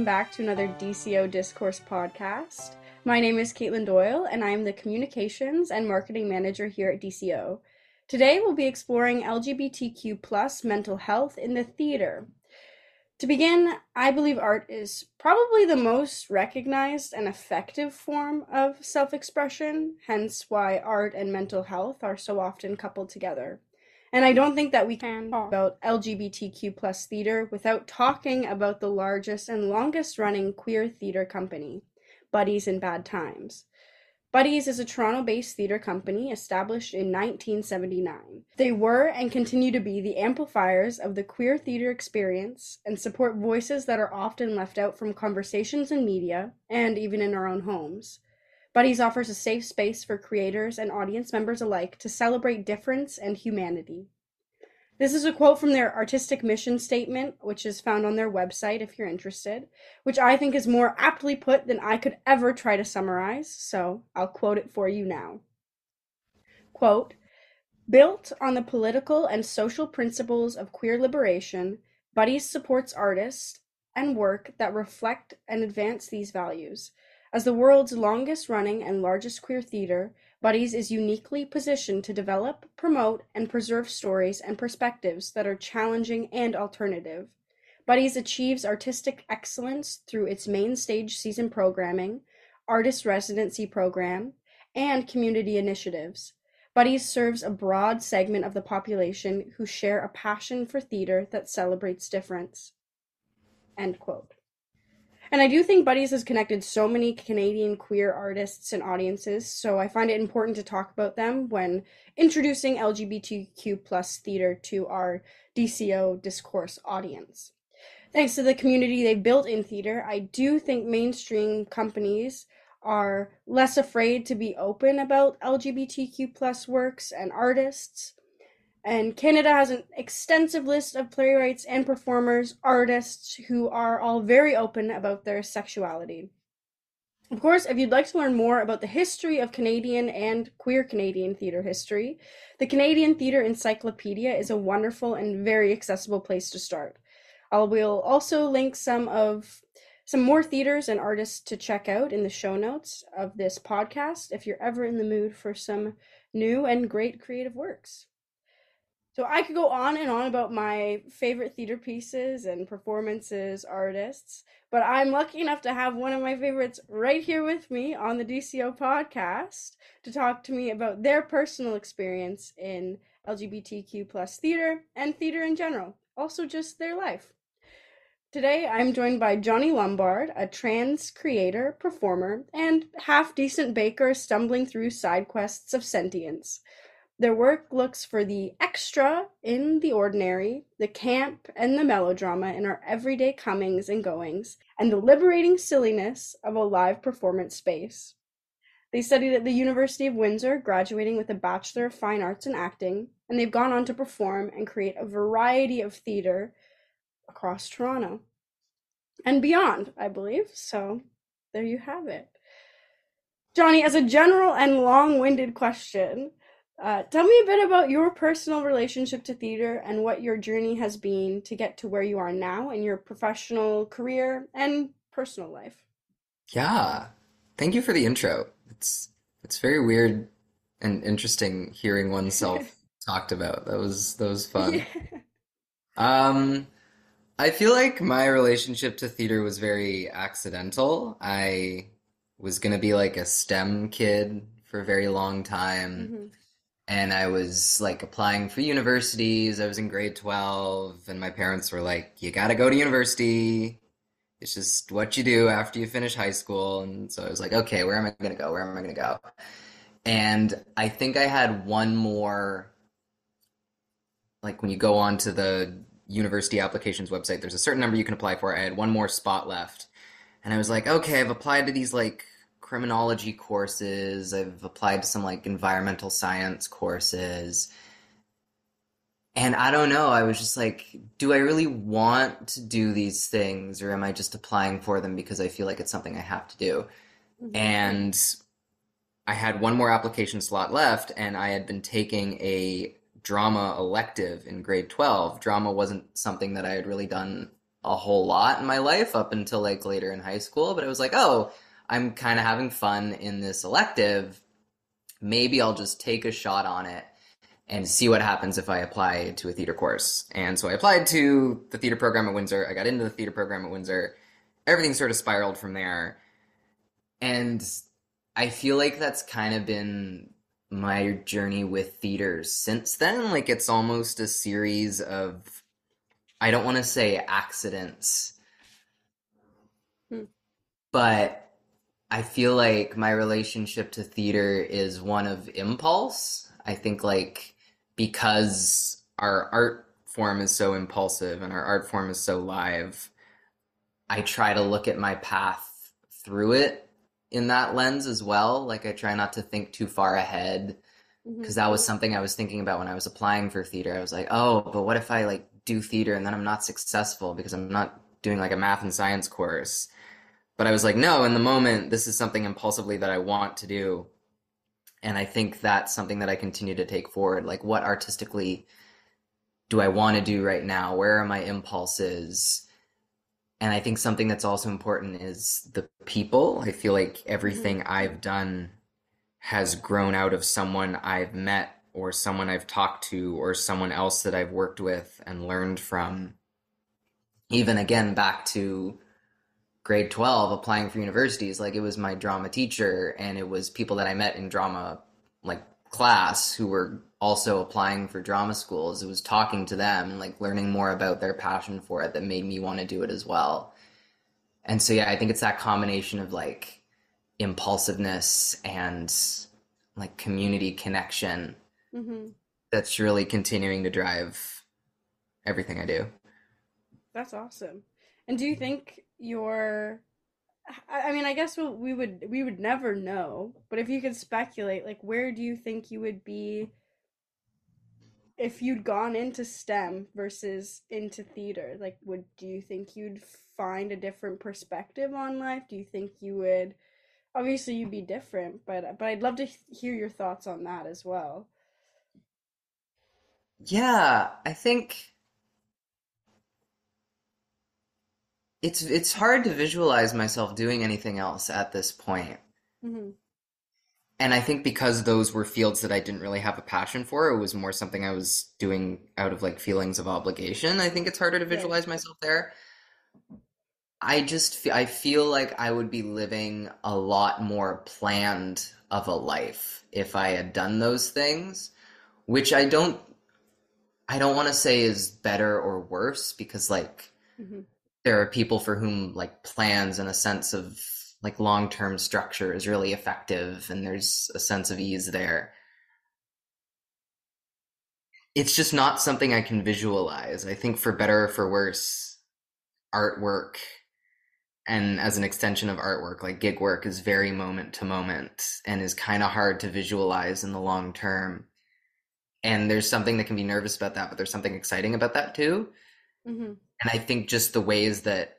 Welcome back to another DCO Discourse podcast. My name is Katelyn Doyle, and I am the Communications and Marketing Manager here at DCO. Today, we'll be exploring LGBTQ plus mental health in the theater. To begin, I believe art is probably the most recognized and effective form of self expression, hence, why art and mental health are so often coupled together. And I don't think that we can talk about LGBTQ plus theater without talking about the largest and longest running queer theater company, Buddies in Bad Times. Buddies is a Toronto based theater company established in 1979. They were and continue to be the amplifiers of the queer theater experience and support voices that are often left out from conversations in media and even in our own homes. Buddies offers a safe space for creators and audience members alike to celebrate difference and humanity. This is a quote from their artistic mission statement, which is found on their website if you're interested, which I think is more aptly put than I could ever try to summarize, so I'll quote it for you now. Quote, Built on the political and social principles of queer liberation, Buddies supports artists and work that reflect and advance these values. As the world's longest running and largest queer theater, Buddies is uniquely positioned to develop, promote, and preserve stories and perspectives that are challenging and alternative. Buddies achieves artistic excellence through its main stage season programming, artist residency program, and community initiatives. Buddies serves a broad segment of the population who share a passion for theater that celebrates difference. End quote. And I do think Buddies has connected so many Canadian queer artists and audiences, so I find it important to talk about them when introducing LGBTQ plus theater to our DCO discourse audience. Thanks to the community they've built in theater, I do think mainstream companies are less afraid to be open about LGBTQ plus works and artists. And Canada has an extensive list of playwrights and performers, artists who are all very open about their sexuality. Of course, if you'd like to learn more about the history of Canadian and queer Canadian theatre history, the Canadian Theatre Encyclopedia is a wonderful and very accessible place to start. I will also link some of some more theaters and artists to check out in the show notes of this podcast if you're ever in the mood for some new and great creative works. So I could go on and on about my favorite theater pieces and performances, artists, but I'm lucky enough to have one of my favorites right here with me on the DCO podcast to talk to me about their personal experience in LGBTQ plus theater and theater in general, also just their life. Today I'm joined by Jonnie Lombard, a trans creator, performer, and half decent baker stumbling through side quests of sentience. Their work looks for the extra in the ordinary, the camp and the melodrama in our everyday comings and goings, and the liberating silliness of a live performance space. They studied at the University of Windsor, graduating with a Bachelor of Fine Arts in Acting, and they've gone on to perform and create a variety of theater across Toronto and beyond, I believe. So there you have it. Jonnie, as a general and long winded question, uh, tell me a bit about your personal relationship to theater and what your journey has been to get to where you are now in your professional career and personal life. Yeah, thank you for the intro. It's it's very weird and interesting hearing oneself talked about. That was that was fun. Yeah. Um, I feel like my relationship to theater was very accidental. I was gonna be like a STEM kid for a very long time. Mm-hmm. And I was like applying for universities. I was in grade 12, and my parents were like, You gotta go to university. It's just what you do after you finish high school. And so I was like, Okay, where am I gonna go? Where am I gonna go? And I think I had one more, like when you go on to the university applications website, there's a certain number you can apply for. I had one more spot left. And I was like, okay, I've applied to these like criminology courses. I've applied to some like environmental science courses. And I don't know, I was just like, do I really want to do these things or am I just applying for them because I feel like it's something I have to do? Mm-hmm. And I had one more application slot left and I had been taking a drama elective in grade 12. Drama wasn't something that I had really done a whole lot in my life up until like later in high school, but it was like, oh, I'm kind of having fun in this elective. Maybe I'll just take a shot on it and see what happens if I apply to a theater course. And so I applied to the theater program at Windsor. I got into the theater program at Windsor. Everything sort of spiraled from there. And I feel like that's kind of been my journey with theater since then. Like it's almost a series of I don't want to say accidents, Hmm. but I feel like my relationship to theater is one of impulse. I think like because our art form is so impulsive and our art form is so live, I try to look at my path through it in that lens as well. Like I try not to think too far ahead Mm-hmm. because that was something I was thinking about when I was applying for theater. I was like, oh, but what if I like do theater and then I'm not successful because I'm not doing like a math and science course? But I was like, no, in the moment, this is something impulsively that I want to do. And I think that's something that I continue to take forward. Like, what artistically do I want to do right now? Where are my impulses? And I think something that's also important is the people. I feel like everything mm-hmm. I've done has grown out of someone I've met or someone I've talked to or someone else that I've worked with and learned from. Even again, back to grade 12, applying for universities, like it was my drama teacher and it was people that I met in drama, like class, who were also applying for drama schools. It was talking to them and like learning more about their passion for it that made me want to do it as well. And so, yeah, I think it's that combination of like, impulsiveness and like community connection Mm-hmm. that's really continuing to drive everything I do. That's awesome. And do you think your I mean, I guess we would we would never know, but if you could speculate, like where do you think you would be if you'd gone into STEM versus into theater? Like would do you think you'd find a different perspective on life? Do you think you would obviously you'd be different, but but I'd love to hear your thoughts on that as well. Yeah, I think it's it's hard to visualize myself doing anything else at this point. Mm-hmm. And I think because those were fields that I didn't really have a passion for, it was more something I was doing out of like feelings of obligation. I think it's harder to visualize myself there. I just fe- I feel like I would be living a lot more planned of a life if I had done those things, which I don't I don't want to say is better or worse because like Mm-hmm. There are people for whom like plans and a sense of like long-term structure is really effective and there's a sense of ease there. It's just not something I can visualize. I think for better or for worse, artwork and as an extension of artwork, like gig work is very moment to moment and is kind of hard to visualize in the long term. And there's something that can be nervous about that, but there's something exciting about that too. Mm-hmm. And I think just the ways that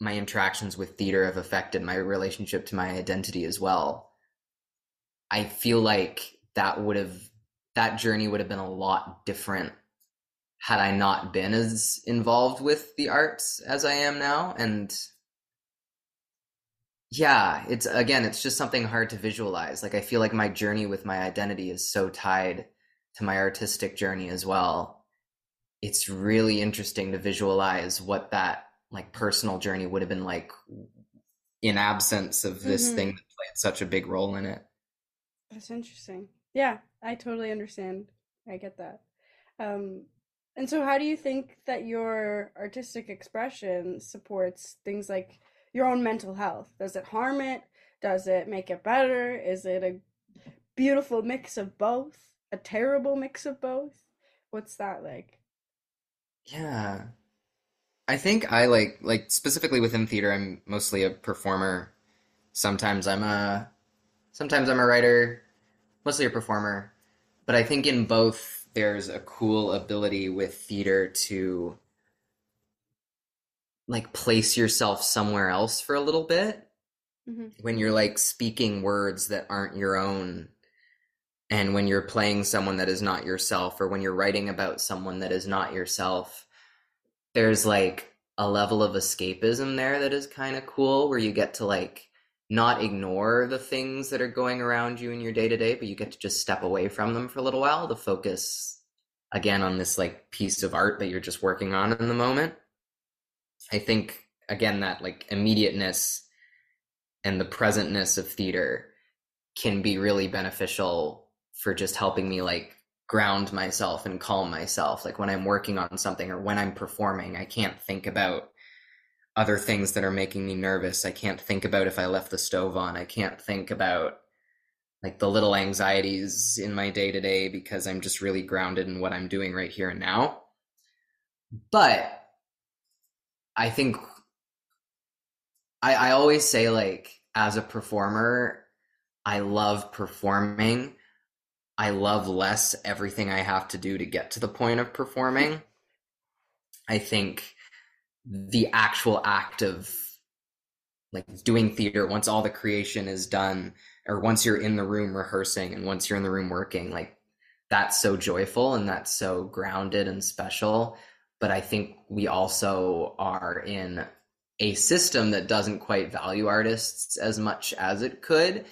my interactions with theater have affected my relationship to my identity as well. I feel like that would have that journey would have been a lot different had I not been as involved with the arts as I am now. And yeah, it's again, it's just something hard to visualize. Like I feel like my journey with my identity is so tied to my artistic journey as well. It's really interesting to visualize what that like personal journey would have been like in absence of this Mhm. thing that played such a big role in it. That's interesting. Yeah, I totally understand. I get that. Um, and so how do you think that your artistic expression supports things like your own mental health? Does it harm it? Does it make it better? Is it a beautiful mix of both? A terrible mix of both? What's that like? Yeah. I think I like like specifically within theater, I'm mostly a performer. Sometimes I'm a sometimes I'm a writer, mostly a performer. But I think in both there's a cool ability with theater to like place yourself somewhere else for a little bit hmm when you're like speaking words that aren't your own and when you're playing someone that is not yourself or when you're writing about someone that is not yourself there's like a level of escapism there that is kind of cool where you get to like not ignore the things that are going around you in your day to day but you get to just step away from them for a little while to focus again on this like piece of art that you're just working on in the moment. I think again that like immediateness and the presentness of theater can be really beneficial for just helping me like ground myself and calm myself. Like when i'm working on something or when i'm performing i can't think about other things that are making me nervous. I can't think about if i left the stove on. I can't think about like the little anxieties in my day to day because i'm just really grounded in what i'm doing right here and now. But i think I, I always say like as a performer, I love performing. I love less everything I have to do to get to the point of performing. I think the actual act of like doing theater, once all the creation is done, or once you're in the room rehearsing and once you're in the room working, like that's so joyful and that's so grounded and special. But I think we also are in a system that doesn't quite value artists as much as it could.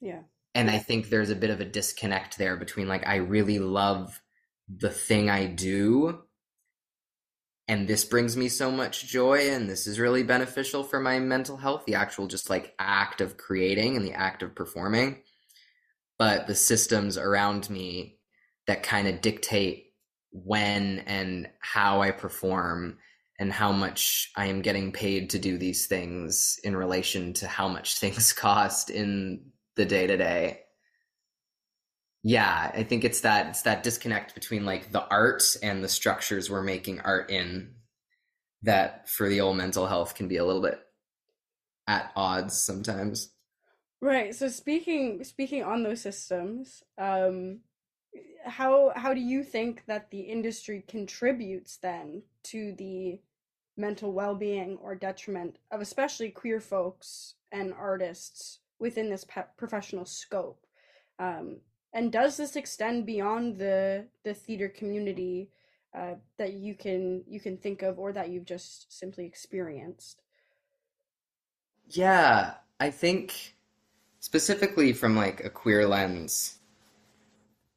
Yeah. And I think there's a bit of a disconnect there between like, I really love the thing I do. And this brings me so much joy, and this is really beneficial for my mental health the actual just like act of creating and the act of performing. But the systems around me that kind of dictate when and how I perform and how much I am getting paid to do these things in relation to how much things cost in the day to day. Yeah, I think it's that it's that disconnect between like the art and the structures we're making art in that for the old mental health can be a little bit at odds sometimes. Right. So speaking speaking on those systems, um, how how do you think that the industry contributes then to the mental well-being or detriment of especially queer folks and artists within this pe- professional scope? Um, and does this extend beyond the the theater community uh, that you can you can think of or that you've just simply experienced? Yeah, I think specifically from like a queer lens,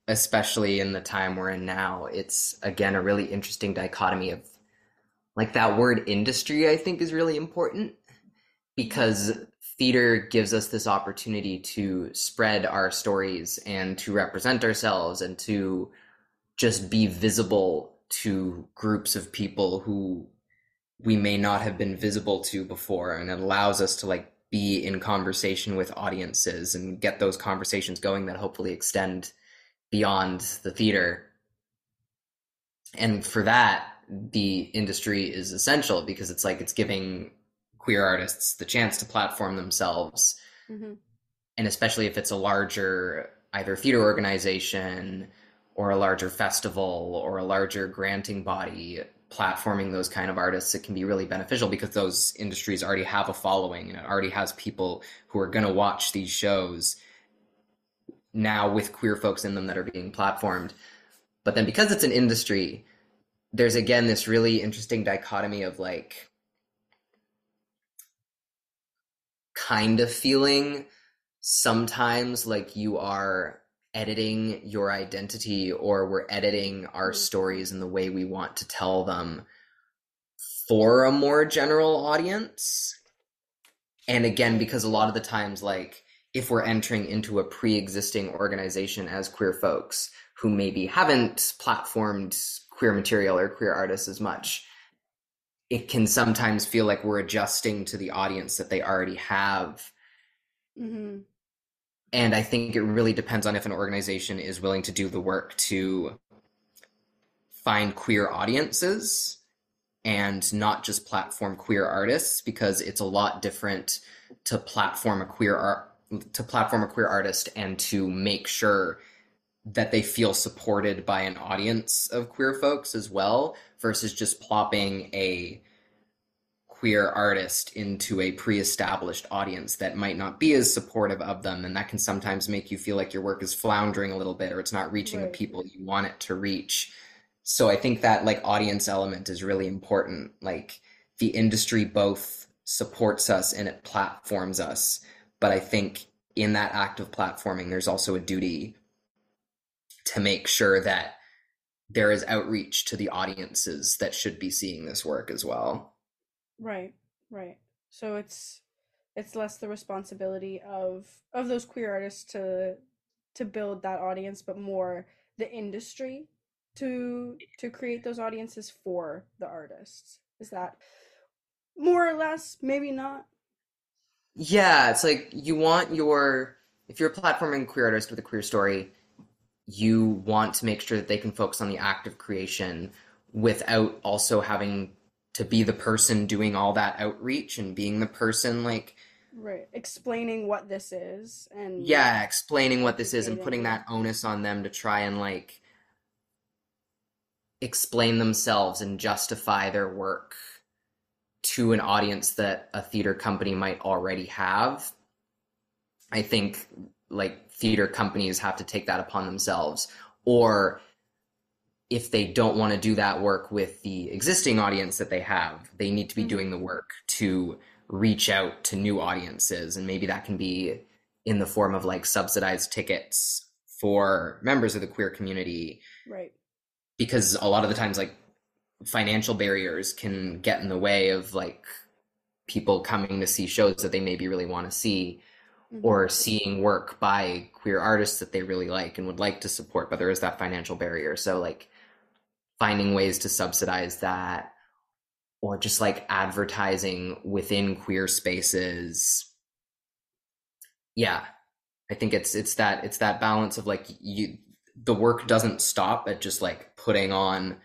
especially in the time we're in now, it's again a really interesting dichotomy of like that word industry, I think is really important because theater gives us this opportunity to spread our stories and to represent ourselves and to just be visible to groups of people who we may not have been visible to before. And it allows us to like be in conversation with audiences and get those conversations going that hopefully extend beyond the theater. And for that the industry is essential because it's like it's giving queer artists the chance to platform themselves. Hmm and especially if it's a larger either theater organization or a larger festival or a larger granting body platforming those kind of artists it can be really beneficial because those industries already have a following and it already has people who are going to watch these shows now with queer folks in them that are being platformed. But then because it's an industry there's again this really interesting dichotomy of like kind of feeling sometimes like you are editing your identity or we're editing our Mm. stories in the way we want to tell them for a more general audience And again, because a lot of the times, like, if we're entering into a pre existing organization as queer folks who maybe haven't platformed queer material or queer artists as much, it can sometimes feel like we're adjusting to the audience that they already have. Mm-hmm. And I think it really depends on if an organization is willing to do the work to find queer audiences and not just platform queer artists because it's a lot different to platform a queer art to platform a queer artist and to make sure that they feel supported by an audience of queer folks as well versus just plopping a queer artist into a pre-established audience that might not be as supportive of them. And that can sometimes make you feel like your work is floundering a little bit or it's not reaching right. the people you want it to reach. So i think that like audience element is really important. Like the industry both supports us and it platforms us. But I think in that act of platforming, there's also a duty to make sure that there is outreach to the audiences that should be seeing this work as well. Right, right. So it's it's less the responsibility of of those queer artists to to build that audience, but more the industry to to create those audiences for the artists. Is that more or less? Maybe not. Yeah, it's like you want your if you're a platforming queer artist with a queer story, you want to make sure that they can focus on the act of creation without also having to be the person doing all that outreach and being the person like right explaining what this is and yeah explaining what this is and putting that onus on them to try and like explain themselves and justify their work to an audience that a theater company might already have. I think like theater companies have to take that upon themselves. Or if they don't want to do that work with the existing audience that they have, they need to be mm-hmm. doing the work to reach out to new audiences. And maybe that can be in the form of like subsidized tickets for members of the queer community. Right. Because a lot of the times, like financial barriers can get in the way of like people coming to see shows that they maybe really want to see mm-hmm. or seeing work by queer artists that they really like and would like to support but there is that financial barrier. So like finding ways to subsidize that or just like advertising within queer spaces. Yeah i think it's it's that it's that balance of like you the work doesn't stop at just like putting on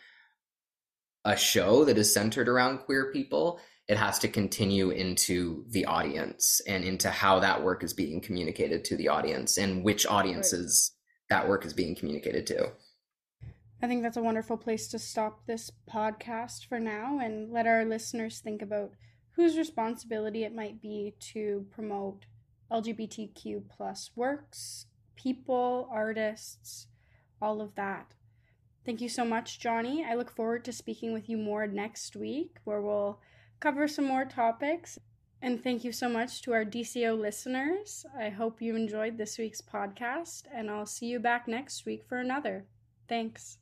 a show that is centered around queer people, it has to continue into the audience and into how that work is being communicated to the audience and which audiences right. that work is being communicated to. I think that's a wonderful place to stop this podcast for now and let our listeners think about whose responsibility it might be to promote LGBTQ plus works, people, artists, all of that. Thank you so much, Jonnie. I look forward to speaking with you more next week where we'll cover some more topics. And thank you so much to our DCO listeners. I hope you enjoyed this week's podcast, and I'll see you back next week for another. Thanks.